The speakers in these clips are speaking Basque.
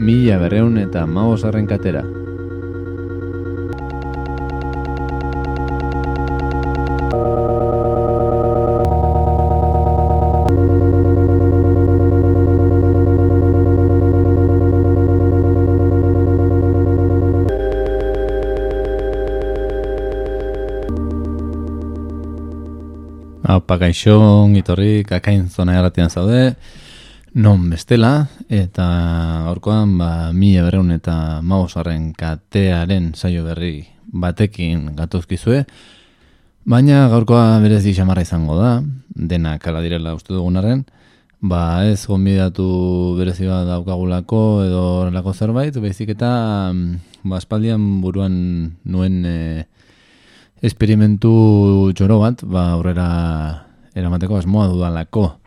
mila berreun eta maozarren katera. Haupa gaixo, itorri, kakain zona erratian zaude, non bestela, eta gaurkoan ba, mi eberreun eta mausaren katearen saio berri batekin gatuzkizue, baina gaurkoa berez xamarra izango da, dena kala direla uste dugunaren, ba ez gonbidatu berezi bat daukagulako edo horrelako zerbait, bezik eta ba, espaldian buruan nuen... E, esperimentu txoro bat, ba, aurrera eramateko asmoa dudalako.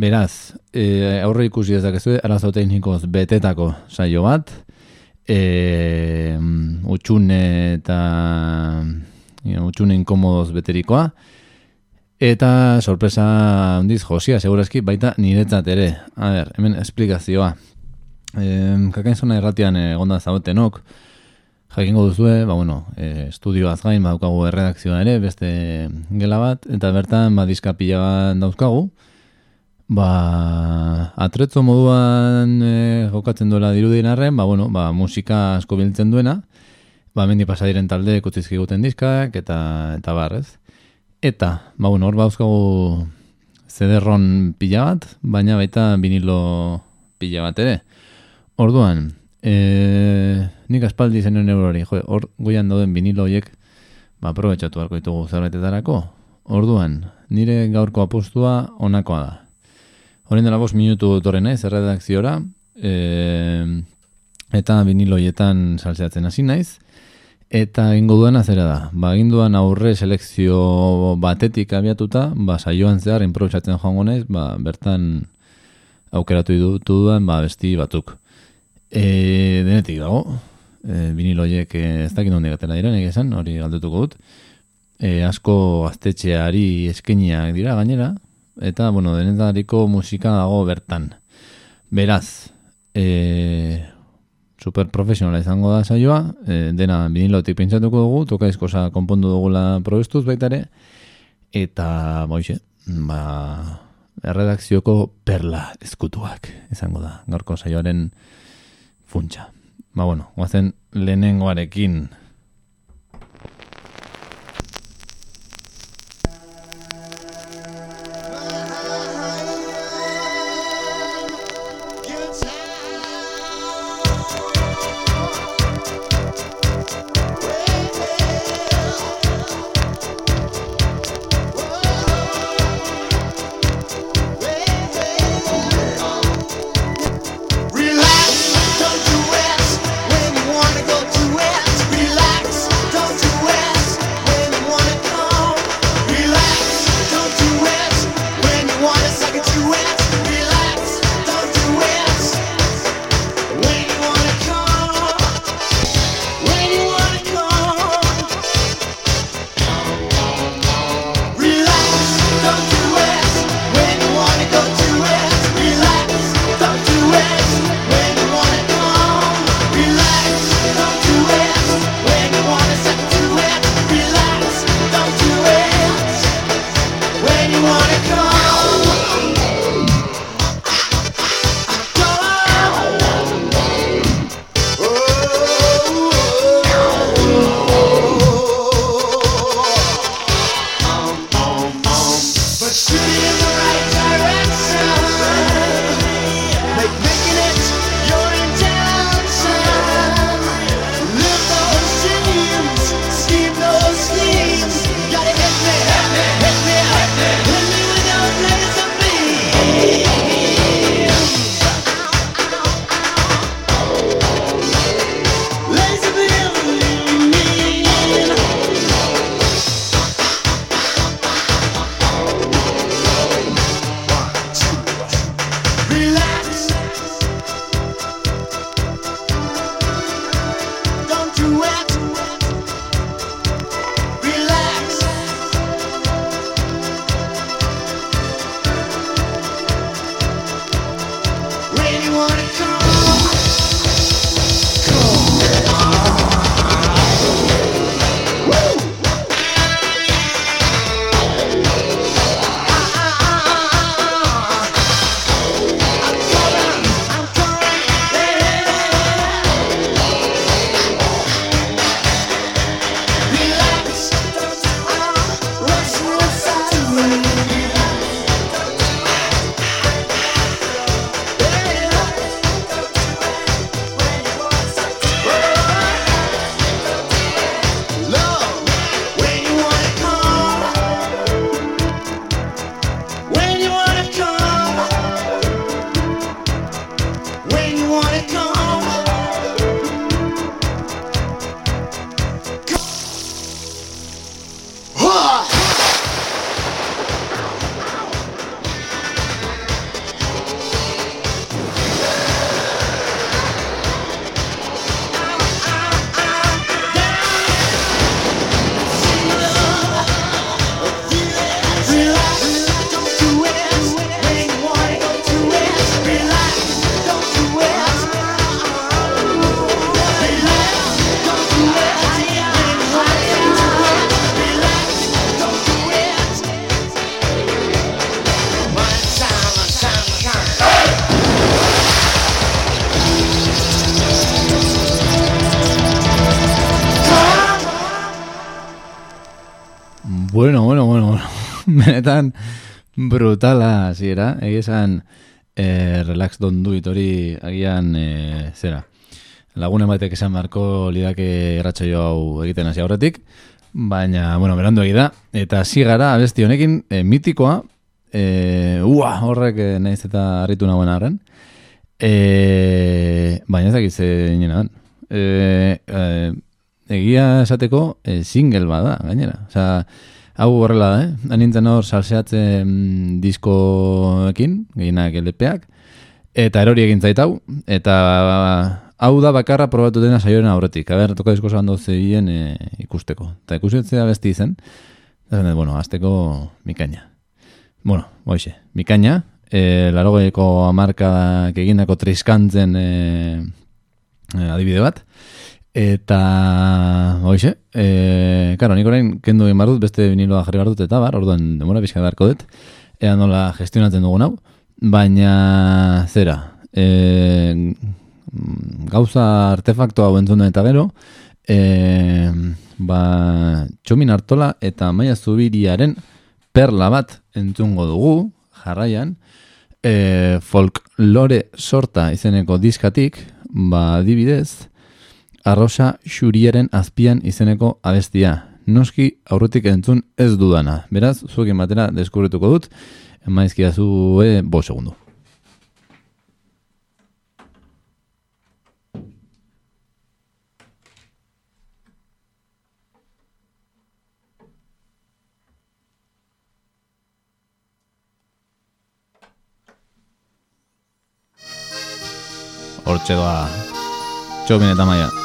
Beraz, e, aurre ikusi ez dakezu, arazo teknikoz betetako saio bat, e, utxune eta e, utxune inkomodoz beterikoa, eta sorpresa handiz josia, segurazki, baita niretzat ere. A ber, hemen esplikazioa. E, kakain zona erratian egonda zautenok, jakingo duzue, ba, bueno, e, estudioaz gain, badaukagu erredakzioa ere, beste gela bat, eta bertan, ba, diska pila bat dauzkagu, ba, atretzo moduan e, jokatzen duela dirudien arren, ba, bueno, ba, musika asko biltzen duena, ba, mendi pasadiren talde kutzizki guten diskak, eta, eta barrez. Eta, ba, bueno, hor bauzkagu zederron pila bat, baina baita vinilo pila bat ere. Orduan, E, nik aspaldi zenuen eurori, jo, hor goian dauden vinilo horiek, ba, aprobetsatu harko ditugu zerbaitetarako. Orduan, nire gaurko apostua onakoa da. Horin dela bost minutu torren naiz, erredakziora, e, eta vinilo horietan salzeatzen hasi naiz, eta ingo duena zera da. Ba, ginduan aurre selekzio batetik abiatuta, ba, saioan zehar, improvisatzen joango naiz, ba, bertan aukeratu dutu duan, ba, besti batzuk. E, denetik dago, e, viniloiek e, ez dakit nondik atera dira, nik esan, hori galdetuko dut. E, asko gaztetxeari eskeniak dira gainera, eta, bueno, denetariko musika dago bertan. Beraz, e, super profesionala izango da saioa, e, dena vinilotik pentsatuko dugu, toka konpondu dugula probestuz baita ere, eta, boixe, ba, erredakzioko perla eskutuak izango da, gaurko saioaren funtsa. Ba bueno, guazen lehenengoarekin Benetan brutala, ziera. Egizan, eh, relax don't do it hori agian, eh, zera. Lagune batek esan marko lidake erratxo jo hau egiten hasi aurretik. Baina, bueno, berandu egida. Eta zigara, abesti honekin, eh, mitikoa, eh, ua, horrek eh, nahiz eta harritu nagoen arren. Eh, baina ez dakiz eh, eh, eh, egia esateko e, single bada, gainera. Osa, hau horrela da, eh? Anintzen hor salseatzen diskoekin, gehienak LPak, eta erori egin zaitau, eta hau da bakarra probatu dena saioen aurretik. Aber, toka disko zan zeien e, ikusteko. Eta ikusetzea besti izen, eta bueno, azteko mikaina. Bueno, boixe, mikaina, e, larogeiko amarkadak egindako triskantzen e, adibide bat, Eta, hoxe, e, karo, nik orain kendu egin barut, beste viniloa jarri barut, eta bar, orduan demora pixka beharko dut, ea nola gestionatzen dugun hau, baina zera, e, gauza artefaktoa hau entzun eta gero, e, ba, txomin hartola eta maia zubiriaren perla bat entzungo dugu, jarraian, e, folklore sorta izeneko diskatik, ba, dibidez, arrosa xuriaren azpian izeneko abestia. Noski aurretik entzun ez dudana. Beraz, zuekin batera deskubrituko dut, emaizkia zue bo segundu. Hortxe doa, txobin eta maia.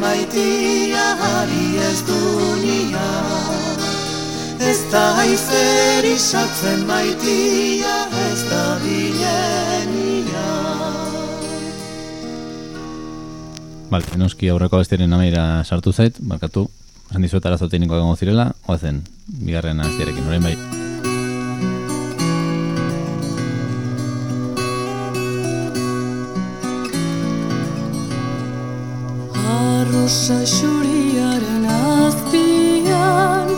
Maitia hari ez dunia. Ez da aizer isatzen maitia ez da bilenia. Bale, noski aurreko abestiaren amaira sartu zait, markatu, esan dizuet arazote niko egongo zirela, oazen, bigarren aztiarekin, orain bai. Arrosa xuriaren azpian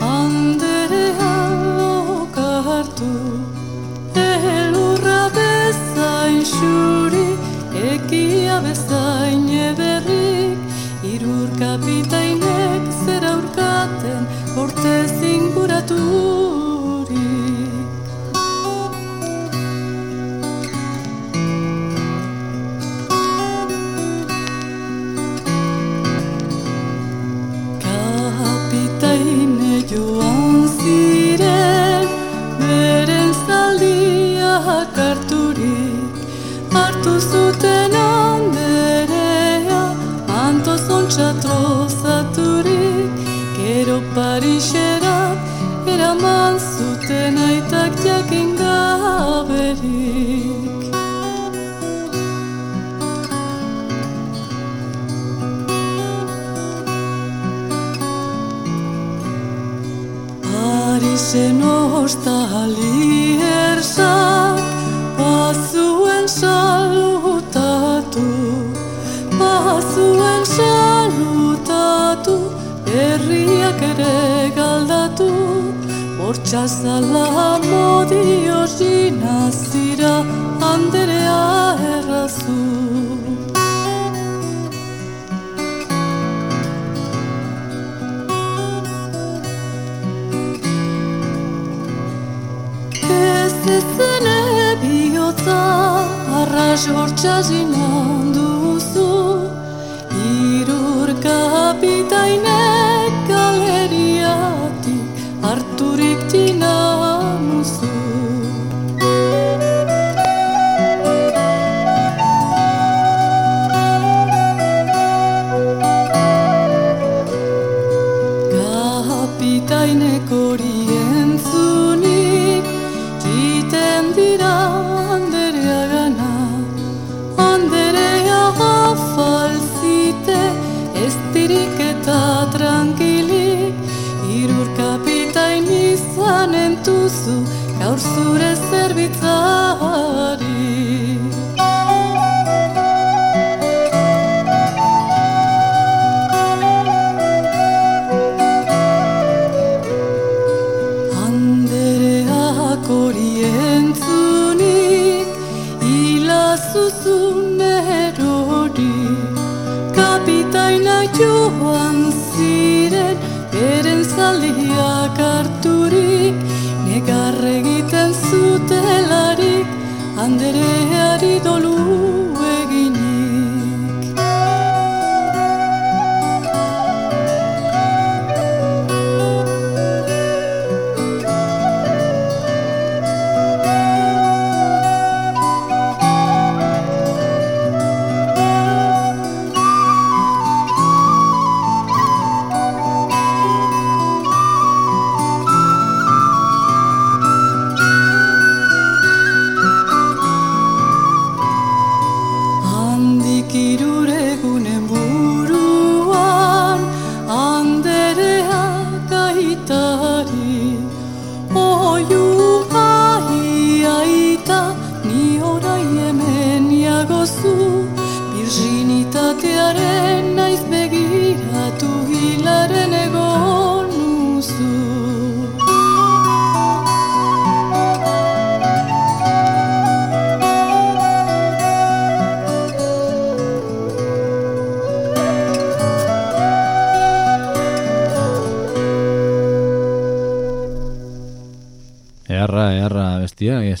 Anderean lokartu Elurra bezain xuri Ekia bezain ederrik Irur kapitainek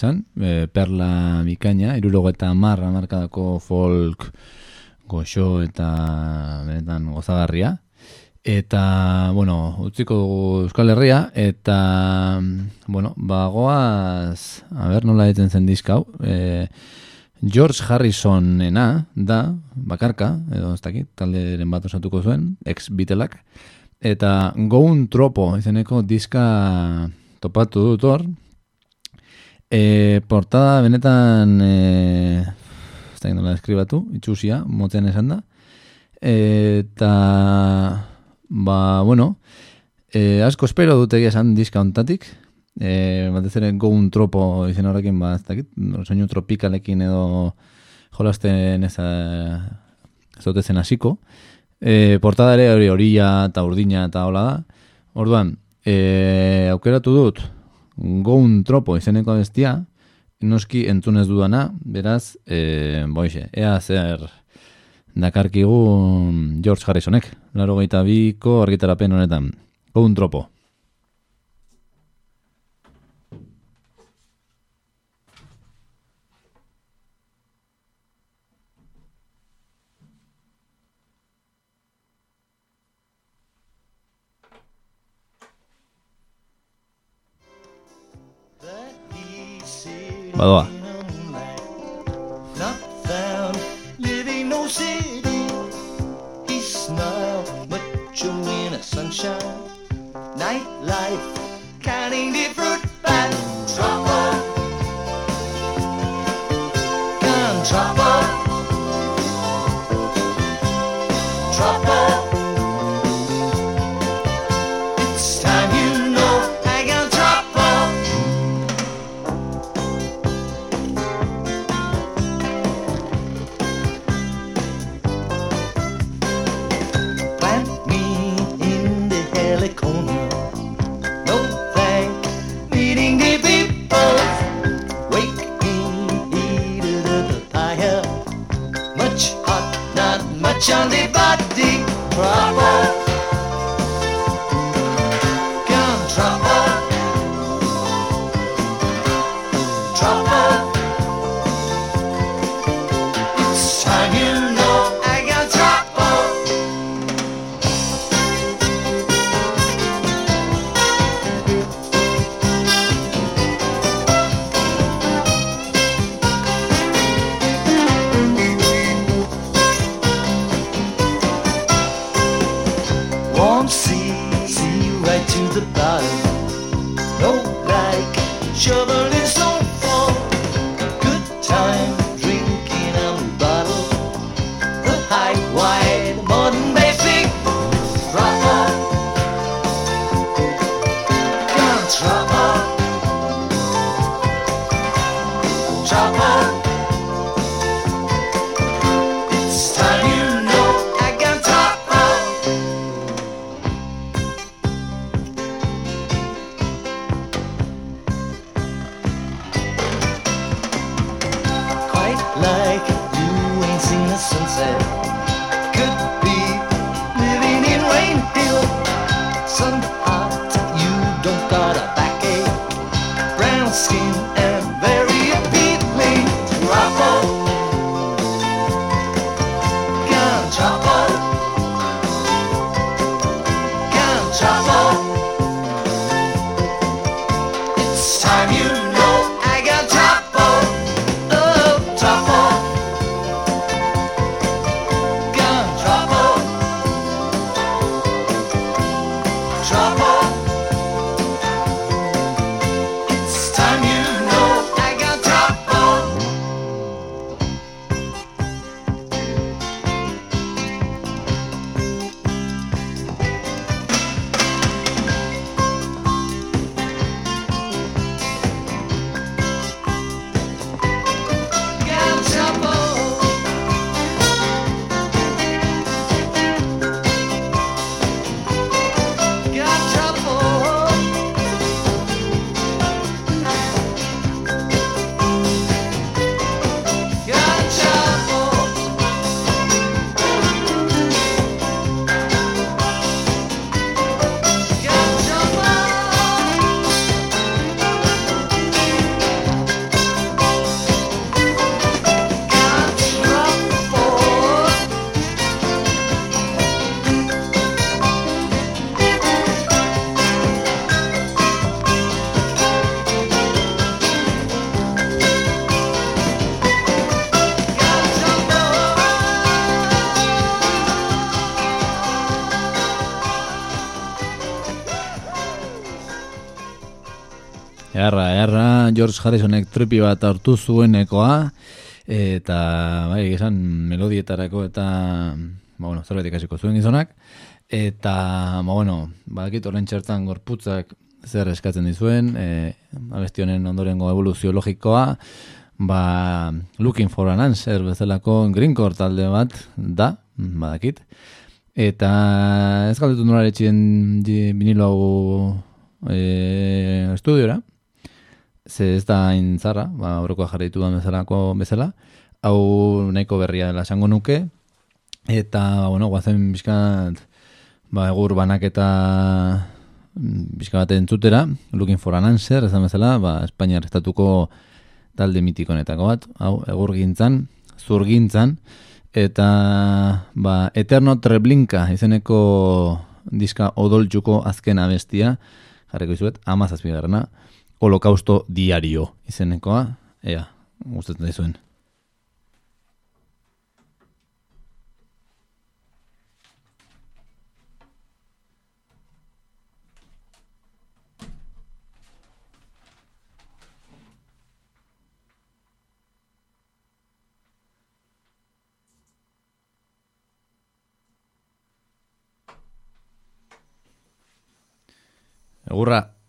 esan, e, perla bikaina, irurogo eta marra markadako folk goxo eta benetan gozagarria. Eta, bueno, utziko dugu Euskal Herria, eta, bueno, bagoaz, a ber, nola egiten zen diska hau, e, George Harrisonena da, bakarka, edo ez dakit, talderen bat osatuko zuen, ex Beatlek, eta Goun Tropo izeneko diska topatu dut hor, e, portada benetan, e, ez dakit nola eskribatu, itxusia, motean esan da, eta, ba, bueno, e, asko espero dut egia esan diska ontatik, e, batez ere goun tropo izen horrekin, ba, ez dakit, soinu tropikalekin edo jolasten ez, ez dute zen hasiko. E, portada ere hori horilla eta urdina eta hola da. Orduan, e, aukeratu dut goun tropo izeneko bestia, noski entzunez dudana, beraz, e, boixe, ea zer dakarkigu George Harrisonek, laro gaita biko argitarapen honetan. Goun tropo. 好多 the Trouble. George Harrisonek tripi bat hartu zuenekoa, eta, bai, esan, melodietarako eta, ba, bueno, zerbait ikasiko zuen gizonak, eta, ba, bueno, badakit horren txertan gorputzak zer eskatzen dizuen, e, abesti honen ondorengo evoluzio logikoa, ba, looking for an answer bezalako greencore talde bat da, badakit, eta ez galdetu nola etxien vinilo hau e, estudiora, ze ez da hain zarra, ba, aurrekoa jarraitu da bezalako bezala, hau nahiko berria dela esango nuke, eta, bueno, guazen bizkat, ba, egur banak eta bizka bat entzutera, looking for an answer, ezan bezala, ba, Espainiar estatuko talde mitikonetako bat, hau, egur gintzan, zurgintzan, eta, ba, Eterno Treblinka izeneko diska odoltxuko azken abestia, jarriko izuet, amazazpigarrena, holokausto diario izenekoa, ea, gustatzen dizuen. Egurra,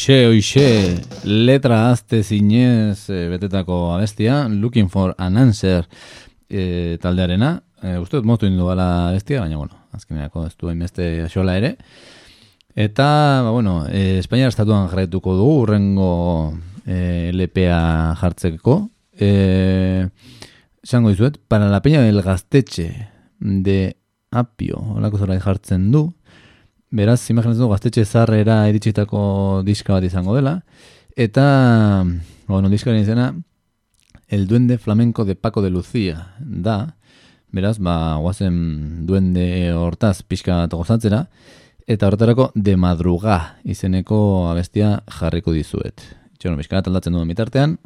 Oixe, oixe, letra azte zinez e, betetako abestia, Looking for an Answer e, taldearena. E, uste dut moztu indu gala abestia, baina, bueno, azkeneako ez duen beste xola ere. Eta, ba, bueno, e, Espainiar estatuan jarretuko dugu, urrengo e, LPA jartzeko. E, Esango dizuet, para la peña del gaztetxe de Apio, holako zora jartzen du, Beraz, imaginatzen du gaztetxe zarrera iritsitako diska bat izango dela. Eta, bueno, diskaren izena, El Duende Flamenco de Paco de Lucía da. Beraz, ba, guazen duende hortaz pixka gozatzera. Eta horretarako de madruga izeneko abestia jarriko dizuet. Txono, pixka bat aldatzen duen mitartean.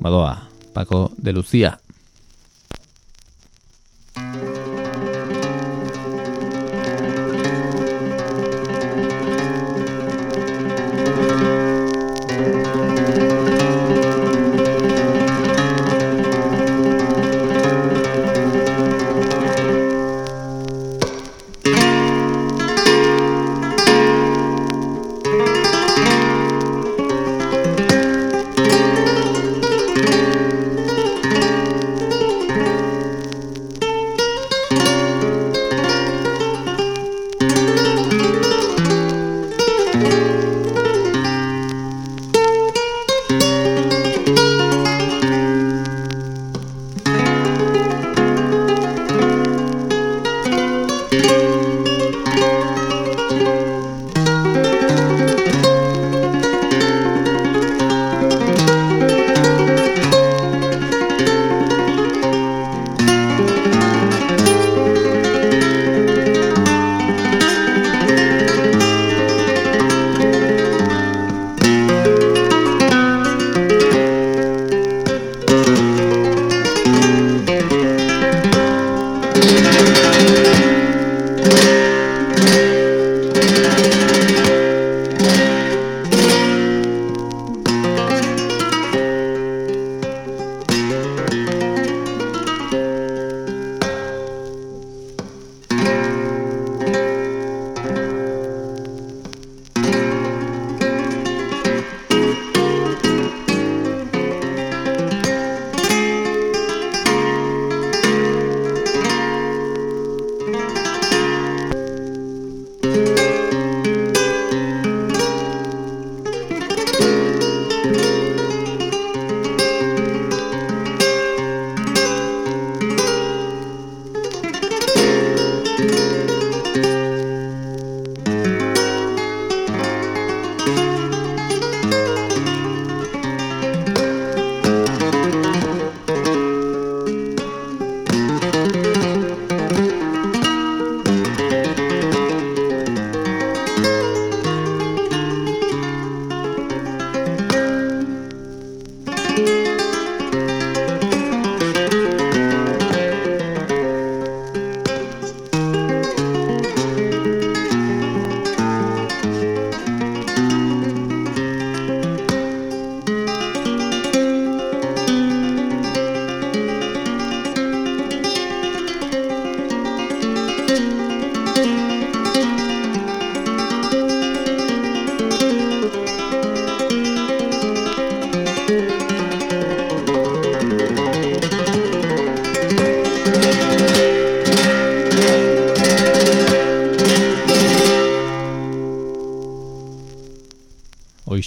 Badoa, Paco de Lucía.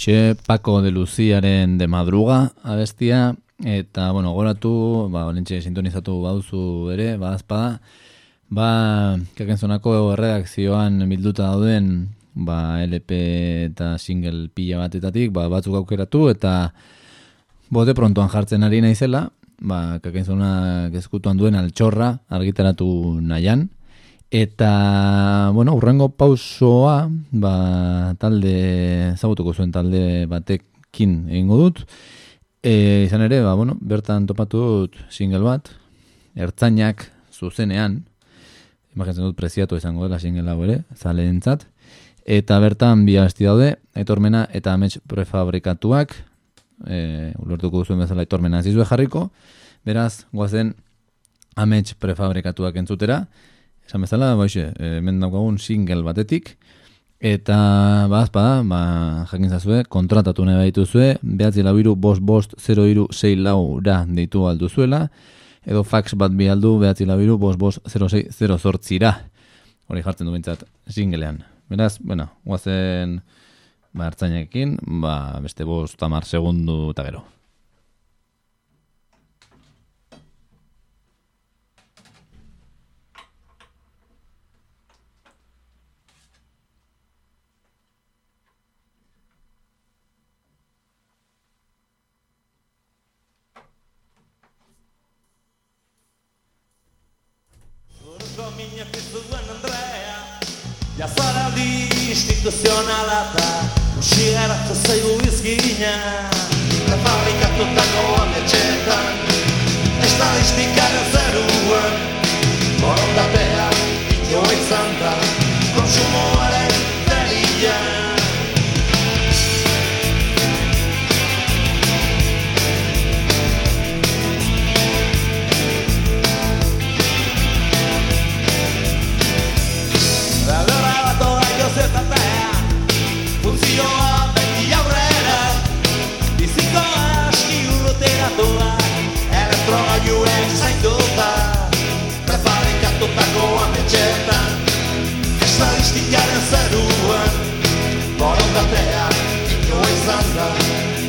Hoxe, Paco de Luciaren de madruga abestia, eta, bueno, goratu, ba, olentxe sintonizatu bauzu ere, ba, azpada, ba, kakenzonako erredakzioan bilduta dauden, ba, LP eta single pila batetatik, ba, batzuk aukeratu, eta bote prontoan jartzen ari naizela, ba, kakenzona gezkutuan duen altxorra argitaratu nahian, Eta, bueno, urrengo pausoa, ba, talde, zagutuko zuen talde batekin egingo dut. E, izan ere, ba, bueno, bertan topatu dut single bat, ertzainak zuzenean, imaginatzen dut preziatu izango dela single hau ere, zaleentzat, eta bertan bi abesti daude, aitormena eta amets prefabrikatuak, e, ulertuko duzuen bezala aitormena ez dizue jarriko, beraz, guazen amets prefabrikatuak entzutera, esan bezala, baixe, e, hemen daukagun single batetik, Eta, ba, azpa, ba, jakin zazue, kontratatu nahi baituzue, behatzi lau bost, bost, zero iru, sei lau da deitu alduzuela, edo fax bat bi aldu, behatzi lau iru, bost, bost, zero, sei, zero zortzira. Hori jartzen du bintzat, singlean. Beraz, bueno, guazen, ba, hartzainekin, ba, beste bost, tamar segundu eta gero. Instituzionala eta Usigaratzen zaigu izkina Prefabrikatutako ametxetan Estadistikaren zeruan Borondatea joa izan da Konsumoaren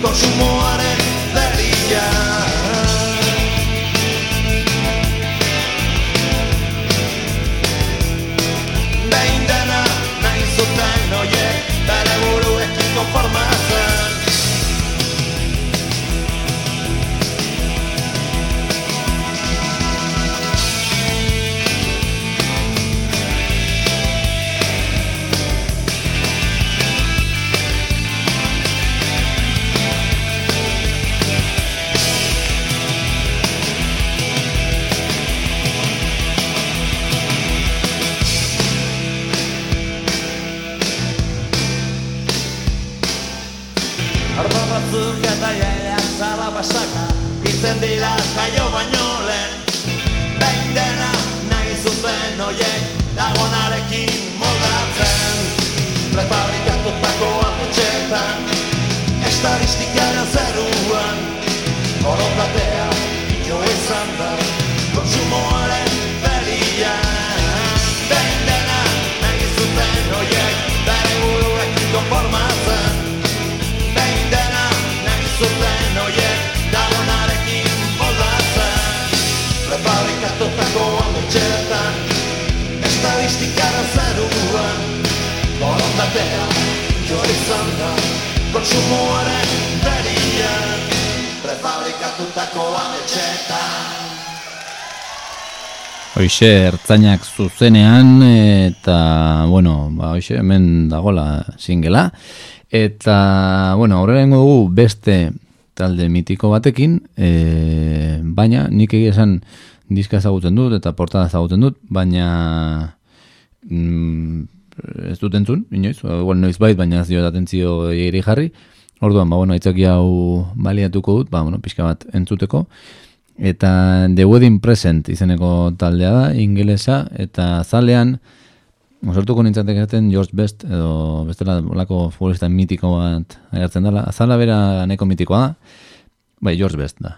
Došumo are Hoxe, ertzainak zuzenean, eta, bueno, ba, hoxe, hemen dagola singela. Eta, bueno, aurrera ingo dugu beste talde mitiko batekin, e, baina nik egia esan diska ezagutzen dut eta portada ezagutzen dut, baina mm, ez dut entzun, inoiz, igual noiz bait, baina ez diot atentzio jarri. Orduan, ba, bueno, aitzaki hau baliatuko dut, ba, bueno, pixka bat entzuteko. Eta The Wedding Present izeneko taldea da, ingelesa, eta zalean, osortuko nintzatek esaten George Best, edo bestela olako futbolista mitiko bat agertzen dela. Azala bera neko mitikoa da, bai, George Best da.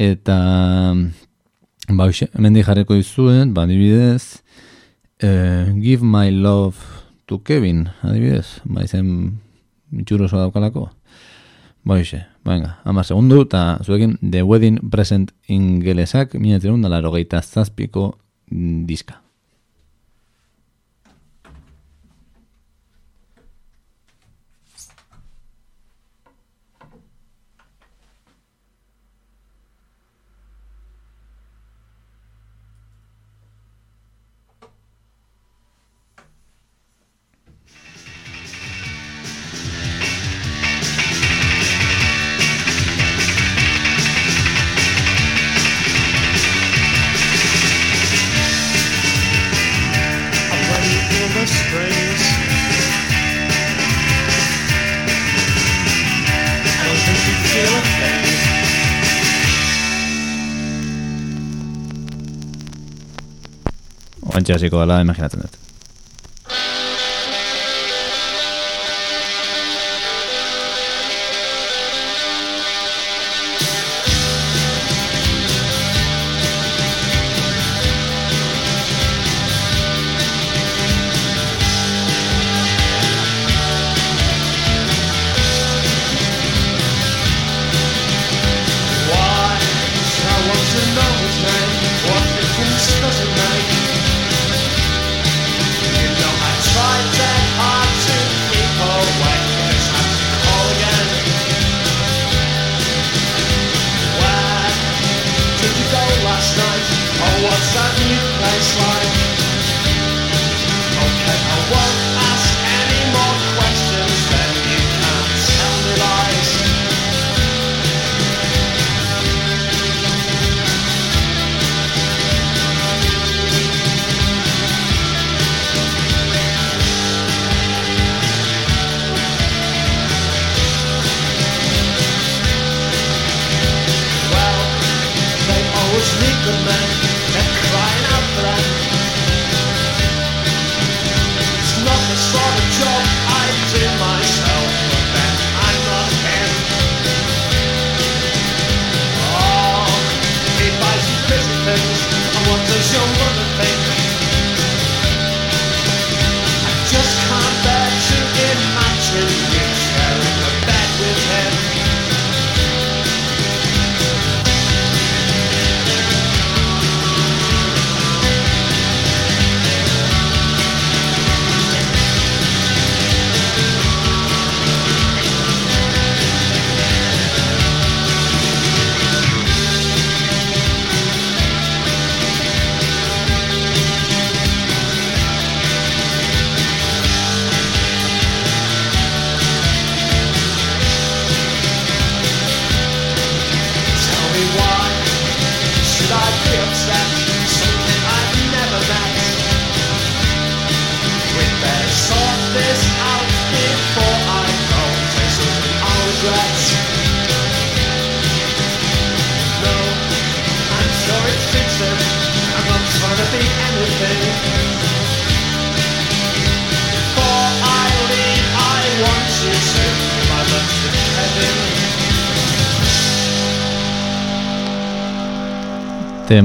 Eta, ba, hemen jarriko dizuen, ba, adibidez, eh, Give My Love to Kevin, adibidez, ba, izen mitxuroso daukalako. Ba, hoxe, venga, ama segundu, eta zuekin The Wedding Present ingelesak, minatzen da laro geita zazpiko diska. Horrentxe hasiko dela imaginatzen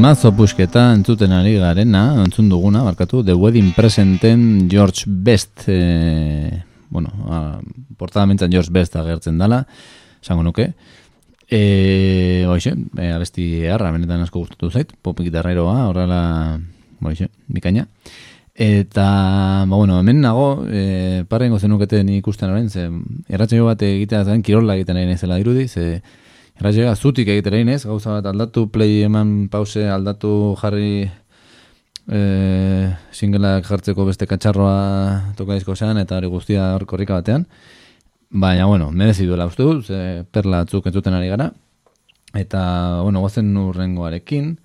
Temazo pusketa entzuten ari garena, entzun duguna, barkatu, The Wedding Presenten George Best, e, bueno, a, portada mentzan George Best agertzen dala, esango nuke. E, hoxe, e, abesti harra, benetan asko gustatu zait, pop gitarreroa, horrela, hoxe, bikaina. Eta, ba, bueno, hemen nago, e, parrengo zenuketen ikusten orain, ze, erratxeo bat egitea zen, kirola egiten ari nezela dirudi, ze, erratxeo zutik egiten ari nez, gauza bat aldatu, play eman pause, aldatu jarri e, singleak jartzeko beste katxarroa toka dizko zean, eta hori guztia hor korrika batean. Baina, bueno, merezi duela uste dut, ze perla atzuk entzuten ari gara. Eta, bueno, gozen urrengoarekin,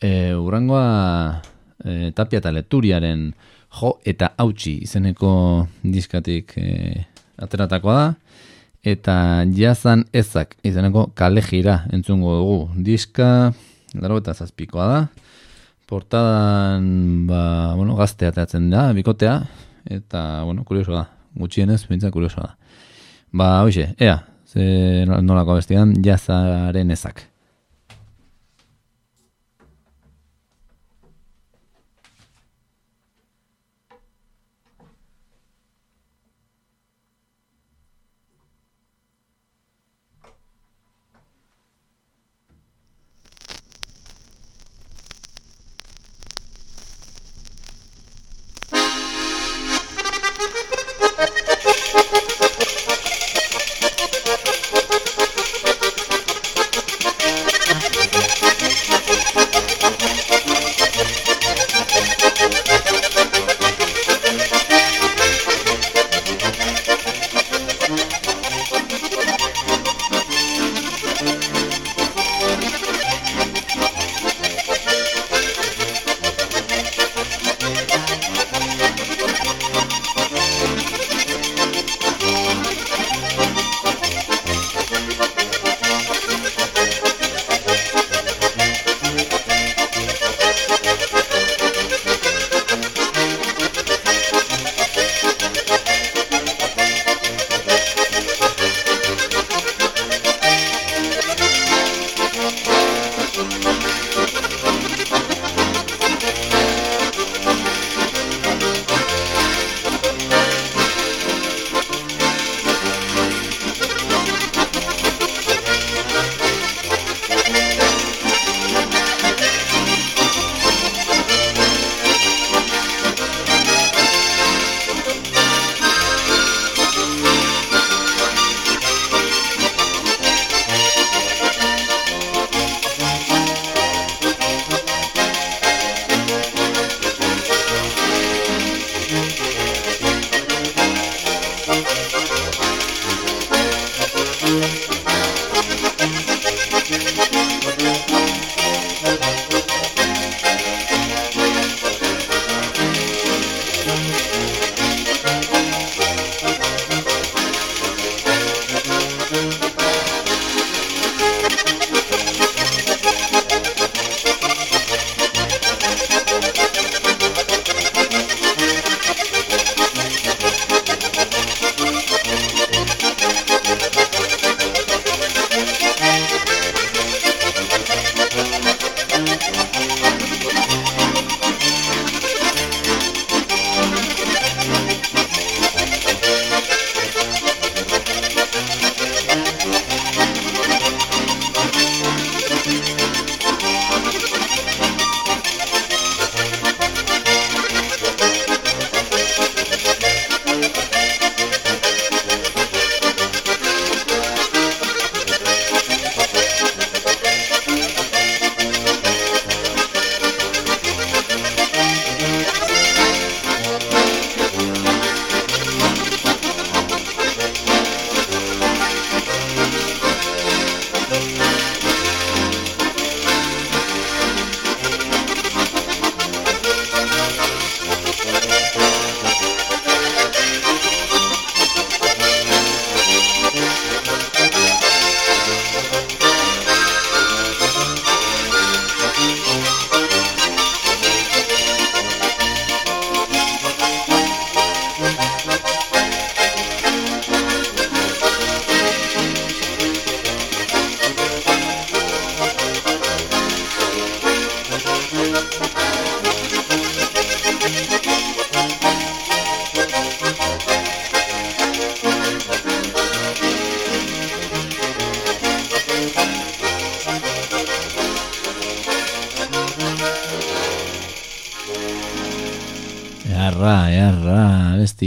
e, urrengoa e, tapia eta leturiaren jo eta hautsi izeneko diskatik e, ateratakoa da. Eta jazan ezak izeneko kale jira entzungo dugu. Diska, laro eta zazpikoa da. Portadan, ba, bueno, gazte atatzen da, bikotea. Eta, bueno, kurioso da. Gutxienez, bintza kurioso da. Ba, hoxe, ea, ze nolako bestian, jazaren ezak.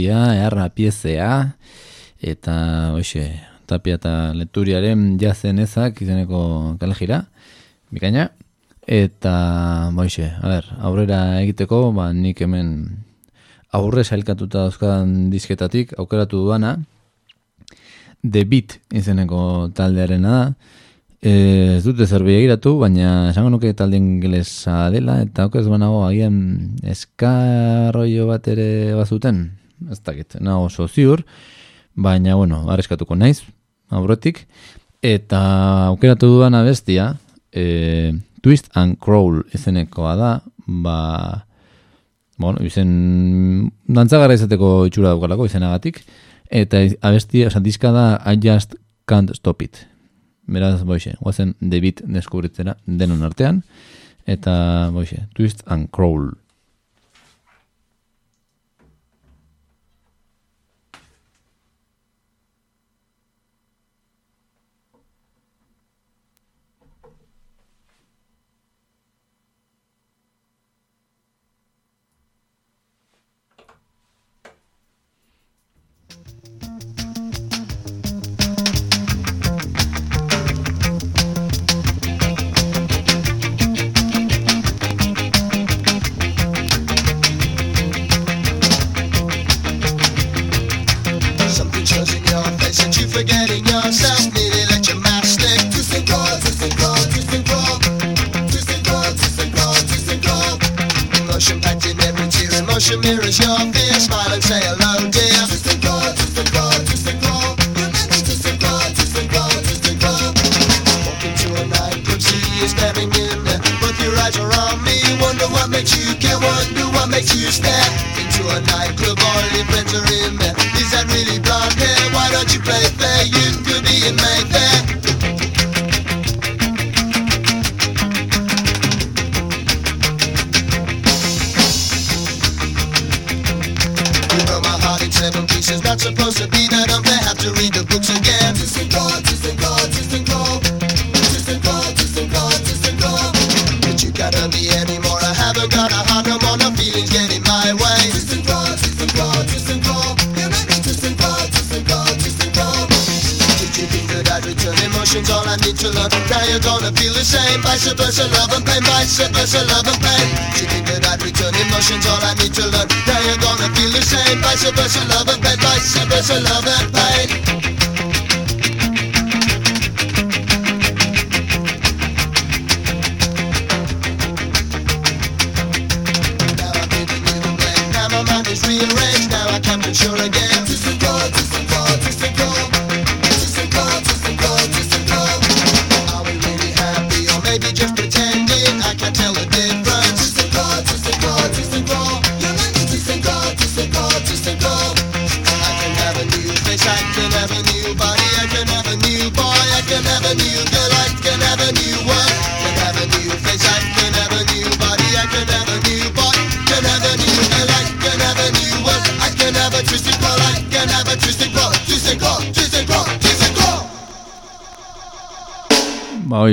Bestia, earra piezea, eta, hoxe, tapia eta leturiaren jazen ezak izeneko kalejira, bikaina, eta, hoxe, a ber, aurrera egiteko, ba, nik hemen aurre sailkatuta dauzkadan disketatik, aukeratu duana, The Beat izeneko taldearena da, Eh, ez dute zer begiratu, baina esango nuke talde ingelesa dela, eta okez banago agian eskarroio bat ere bazuten, ez dakit, nago oso ziur, baina, bueno, arreskatuko naiz, aurretik, eta aukeratu dudan abestia, e, Twist and Crawl izenekoa da, ba, bueno, izen dantzagarra izateko itxura daukalako izenagatik, eta abestia, esan dizka da I Just Can't Stop It. Beraz, boixe, guazen David deskubritzera denon artean, eta boixe, Twist and Crawl. Emotion mirrors your fear. Smile and say hello, dear. Twist and crawl, twist and crawl, twist and crawl. Twist and crawl, twist and crawl, twist and crawl. Walk into a nightclub, see you staring in. Both your eyes are on me. Wonder what makes you care. Wonder what makes you stare into a nightclub. All your friends are in there. Is that really blonde hair? Why don't you play fair? You could be in Mayfair. Pieces. Not supposed to be that I'm there. Have to read the books again. To learn. Now you're gonna feel the same. Vice versa, love and pain. Vice versa, love and pain. Did you think that I'd return emotions? All I need to learn. Now you're gonna feel the same. Vice versa, love and pain. Vice versa, love and pain.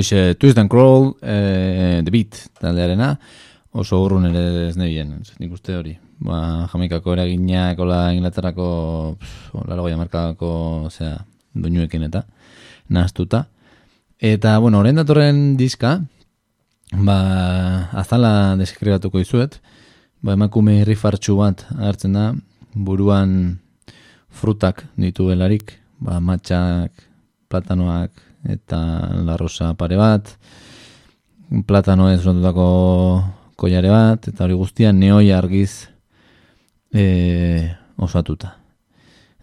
Ba, hoize, Twist and Crawl, eh, The Beat, taldearena, oso urrun ere ez nebien, nik uste hori. Ba, jamaikako eraginak, ola Inglaterrako, pff, laro goia markako, osea, doinuekin eta, nahaztuta. Eta, bueno, orain datorren diska, ba, azala deskribatuko izuet, ba, emakume rifartxu bat hartzen da, buruan frutak dituelarik, ba, matxak, platanoak, eta larrosa pare bat, platano ez rondutako koiare bat, eta hori guztia neoi argiz e, osatuta.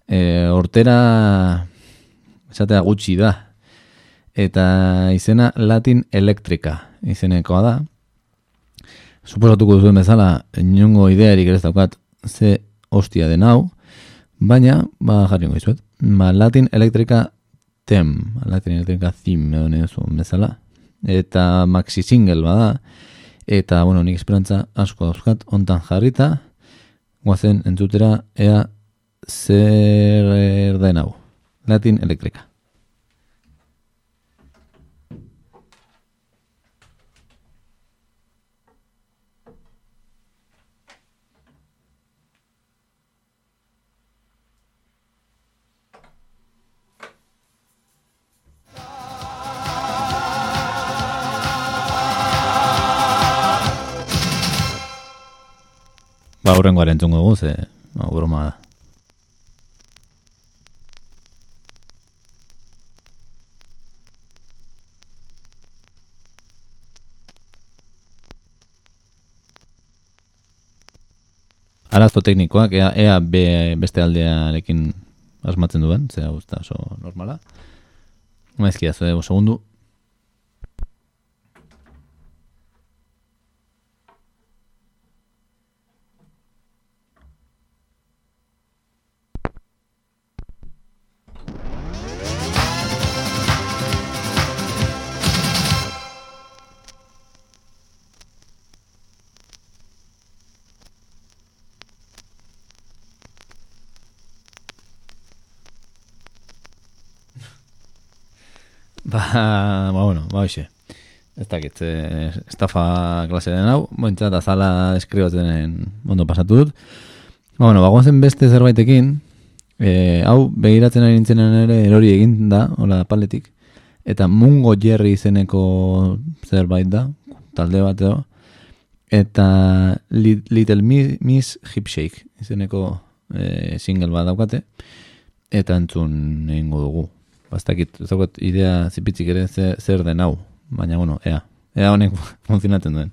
E, hortera esatea gutxi da, eta izena Latin Electrica izenekoa da. Suposatuko duzuen bezala, inungo idearik ere daukat ze hostia den hau, baina, ba, jarri izuet, ba, Latin Electrica tem, Latin Electrica theme edo nezu bezala, eta maxi single bada, eta, bueno, nik esperantza asko dauzkat, ontan jarrita, guazen entzutera, ea zer den hau, Latin Electrica. Horrengoaren entzungo dugu, ze, ba, broma da. Arazo teknikoak, ea, ea be, beste aldearekin asmatzen duen, ze hau ez da oso normala. Maizkia, ze, segundu. Ba, bueno, ba, hoxe. Ez dakit, e, estafa klase den hau, bointzat azala eskribatzen ondo pasatu dut. Ba, bueno, bagoazen beste zerbaitekin, e, hau begiratzen ari nintzenen ere erori egin da, hola paletik, eta Mungo Jerry izeneko zerbait da, talde bat edo, eta Li- Little Mi- Miss Shake izeneko e, single bat daukate, eta entzun egingo dugu. Bastakit, ez daukat idea zipitzik ere zer, zer den hau, baina bueno, ea, ea honek funtzionatzen duen.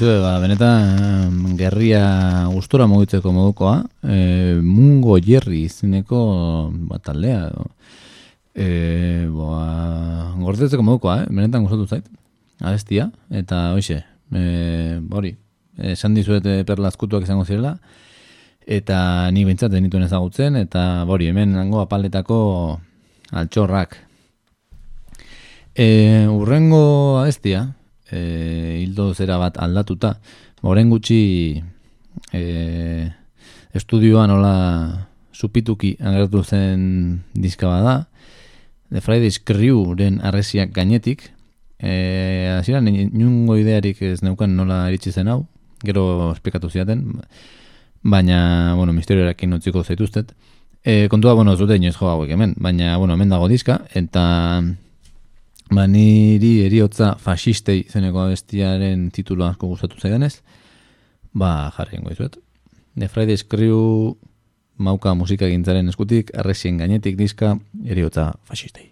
Aizu, ba, benetan gerria gustora mugitzeko modukoa, e, mungo jerri izeneko ba, taldea. edo. E, ba, gordetzeko modukoa, eh? benetan gustatu zait. Abestia, eta hoxe, e, hori, esan dizuet eh, perla azkutuak izango zirela, eta ni bintzat denituen ezagutzen, eta hori, hemen nango apaletako altxorrak. E, urrengo abestia, e, hildo zera bat aldatuta, oren gutxi e, estudioan nola supituki agertu zen diska bada, The Fridays Crewren arresiak gainetik, e, hasieran inungo idearik ez neukan nola iritsi zen hau, gero esplikatu ziaten, baina, bueno, misterioarekin utziko zaituztet. E, kontua, bueno, ez dute inoiz jo hauek hemen, baina, bueno, hemen dago diska, eta ba, niri eriotza fasistei zeneko abestiaren titulo asko gustatu zaidanez, ba, jarri ingo izuet. The Fridays Crew mauka musika gintzaren eskutik, arresien gainetik diska, eriotza fasistei.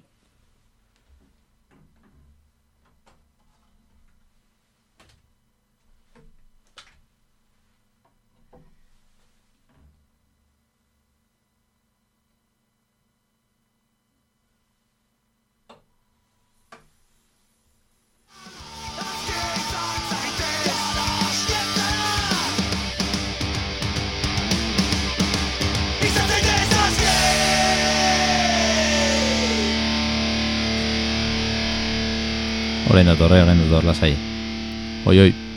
Horrendo, horrendo, las. Hoy, hoy.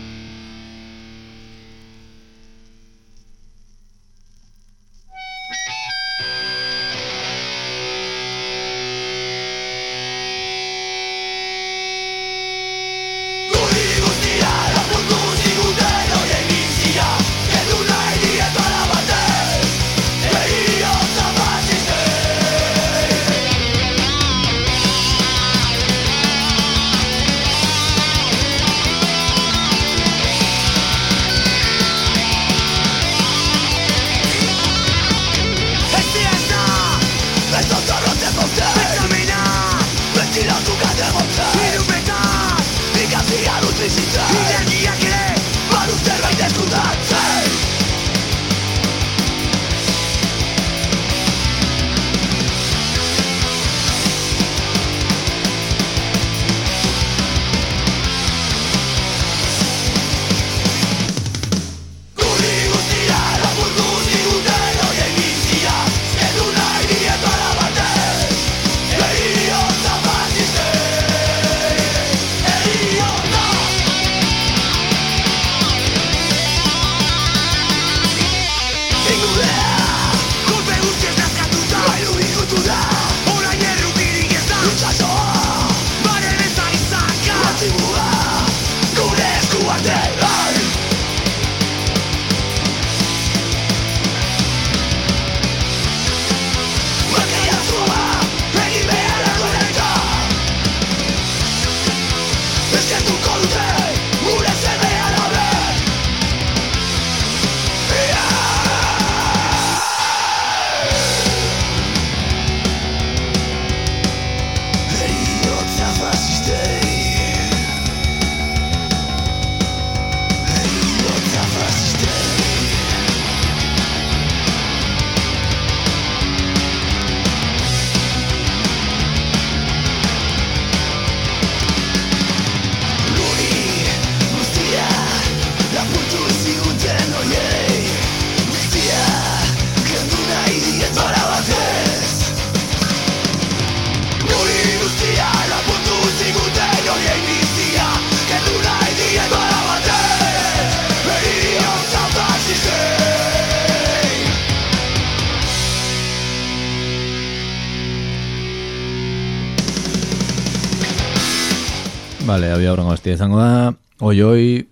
Vale, había aurrengo bestia izango da. Oi, oi,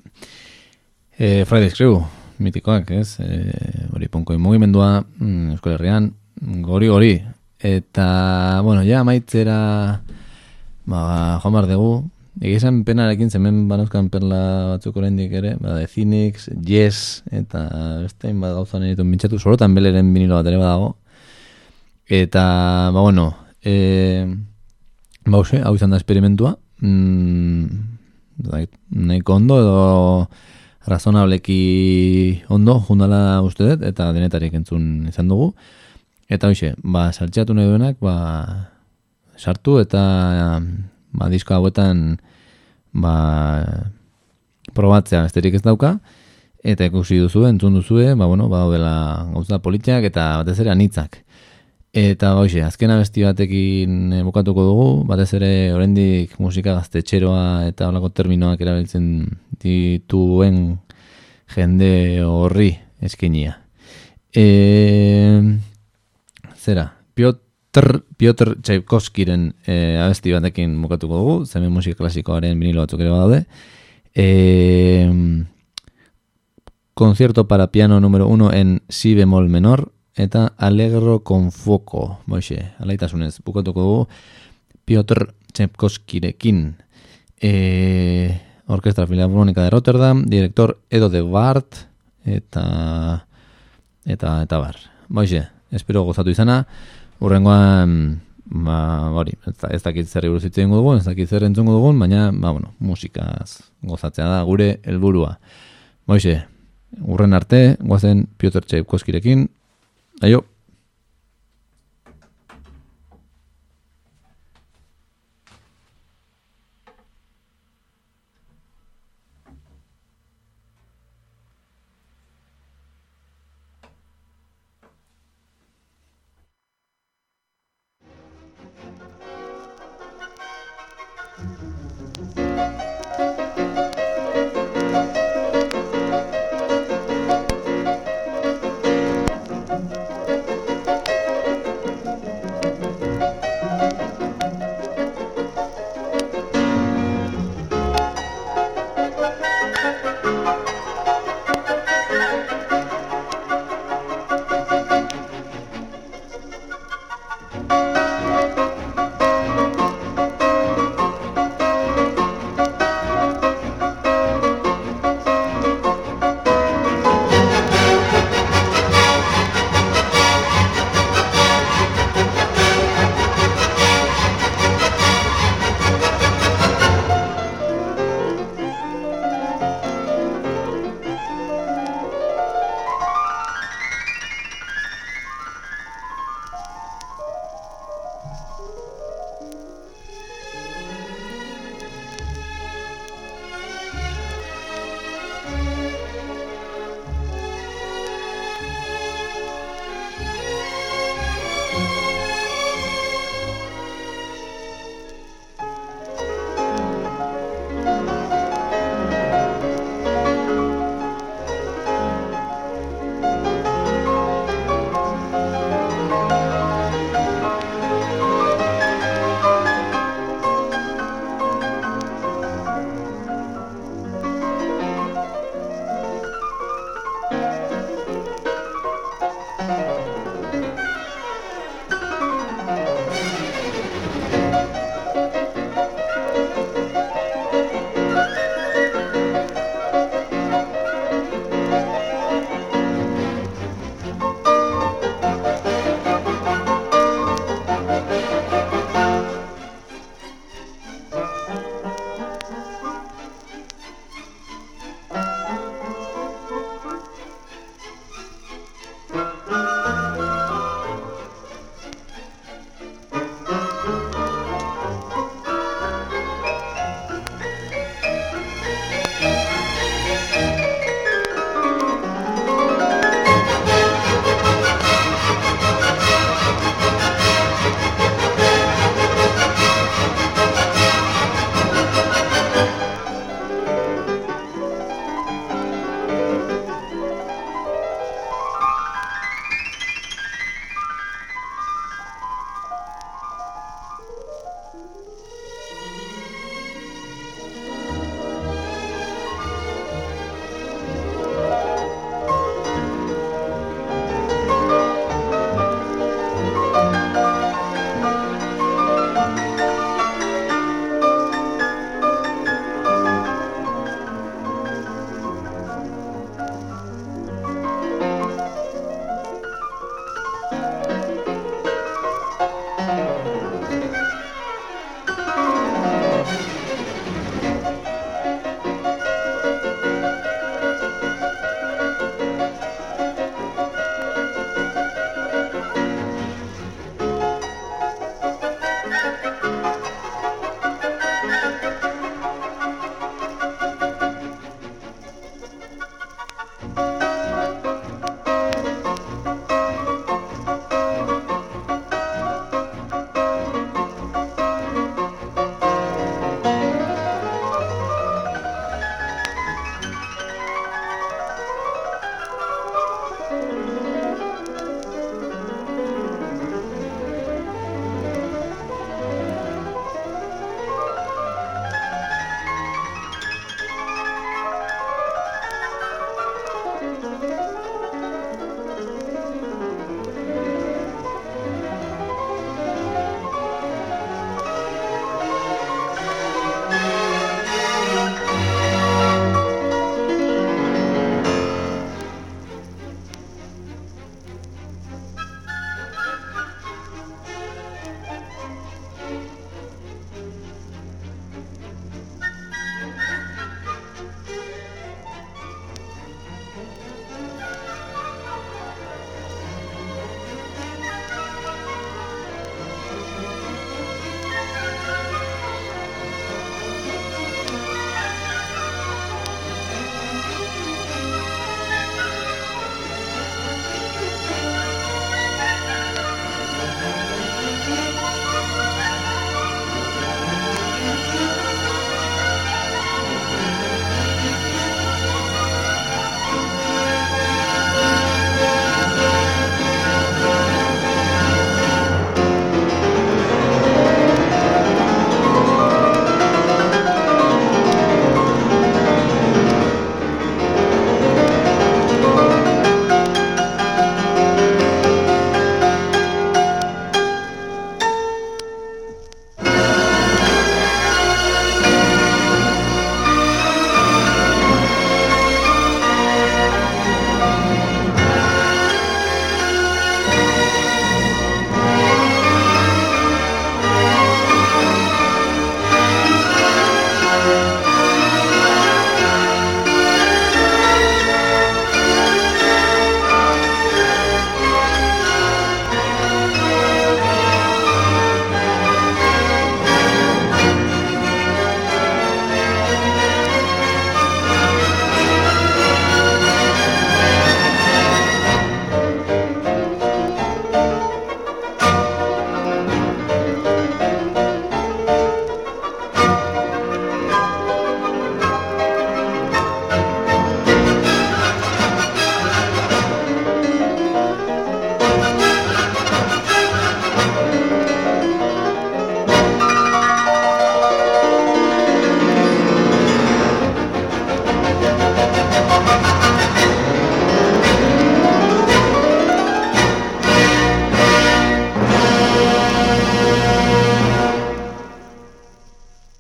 eh, Fridays Crew, mitikoak, ez? Eh, hori ponkoi mugimendua, mm, Euskal Herrian, gori gori. Eta, bueno, ja maitzera, ba, joan behar dugu. Egizan penarekin zemen banauzkan perla batzuk oraindik ere, ba, de Phoenix, Yes, eta beste bat gauza nahi dituen bintxatu, sorotan beleren vinilo bat ere badago. Eta, ba, bueno, e, ba, hau izan da esperimentua, mm, nahiko ondo edo razonableki ondo jundala uste dut, eta denetarik entzun izan dugu. Eta hoxe, ba, saltxeatu nahi duenak, ba, sartu eta ba, disko hauetan ba, probatzea besterik ez dauka, eta ikusi duzu, entzun duzue, ba, bueno, ba, dela gauza politiak eta batez ere anitzak. Eta hoxe, azken abesti batekin eh, bukatuko dugu, batez ere oraindik musika gaztetxeroa eta holako terminoak erabiltzen dituen jende horri eskinia. E, zera, Piotr, Piotr Tchaikovskiren e, abesti batekin bukatuko dugu, zemen musika klasikoaren vinilo batzuk ere badaude. E, concierto para piano número 1 en si bemol menor, eta Alegro con foco, moixe, alaitasunez, bukatuko dugu, Piotr Tchaikovskirekin, e, Orkestra Filarmonika de Rotterdam, director Edo de Bart, eta, eta, eta bar. Moixe, espero gozatu izana, urrengoan, ba, hori, ez, ez dakit zer buruz hitz egingo dugun, ez dakit zer entzungo dugun, baina, ba, bueno, musikaz gozatzea da gure helburua. Moixe, urren arte, guazen Piotr Tchaikovskirekin, Ayo.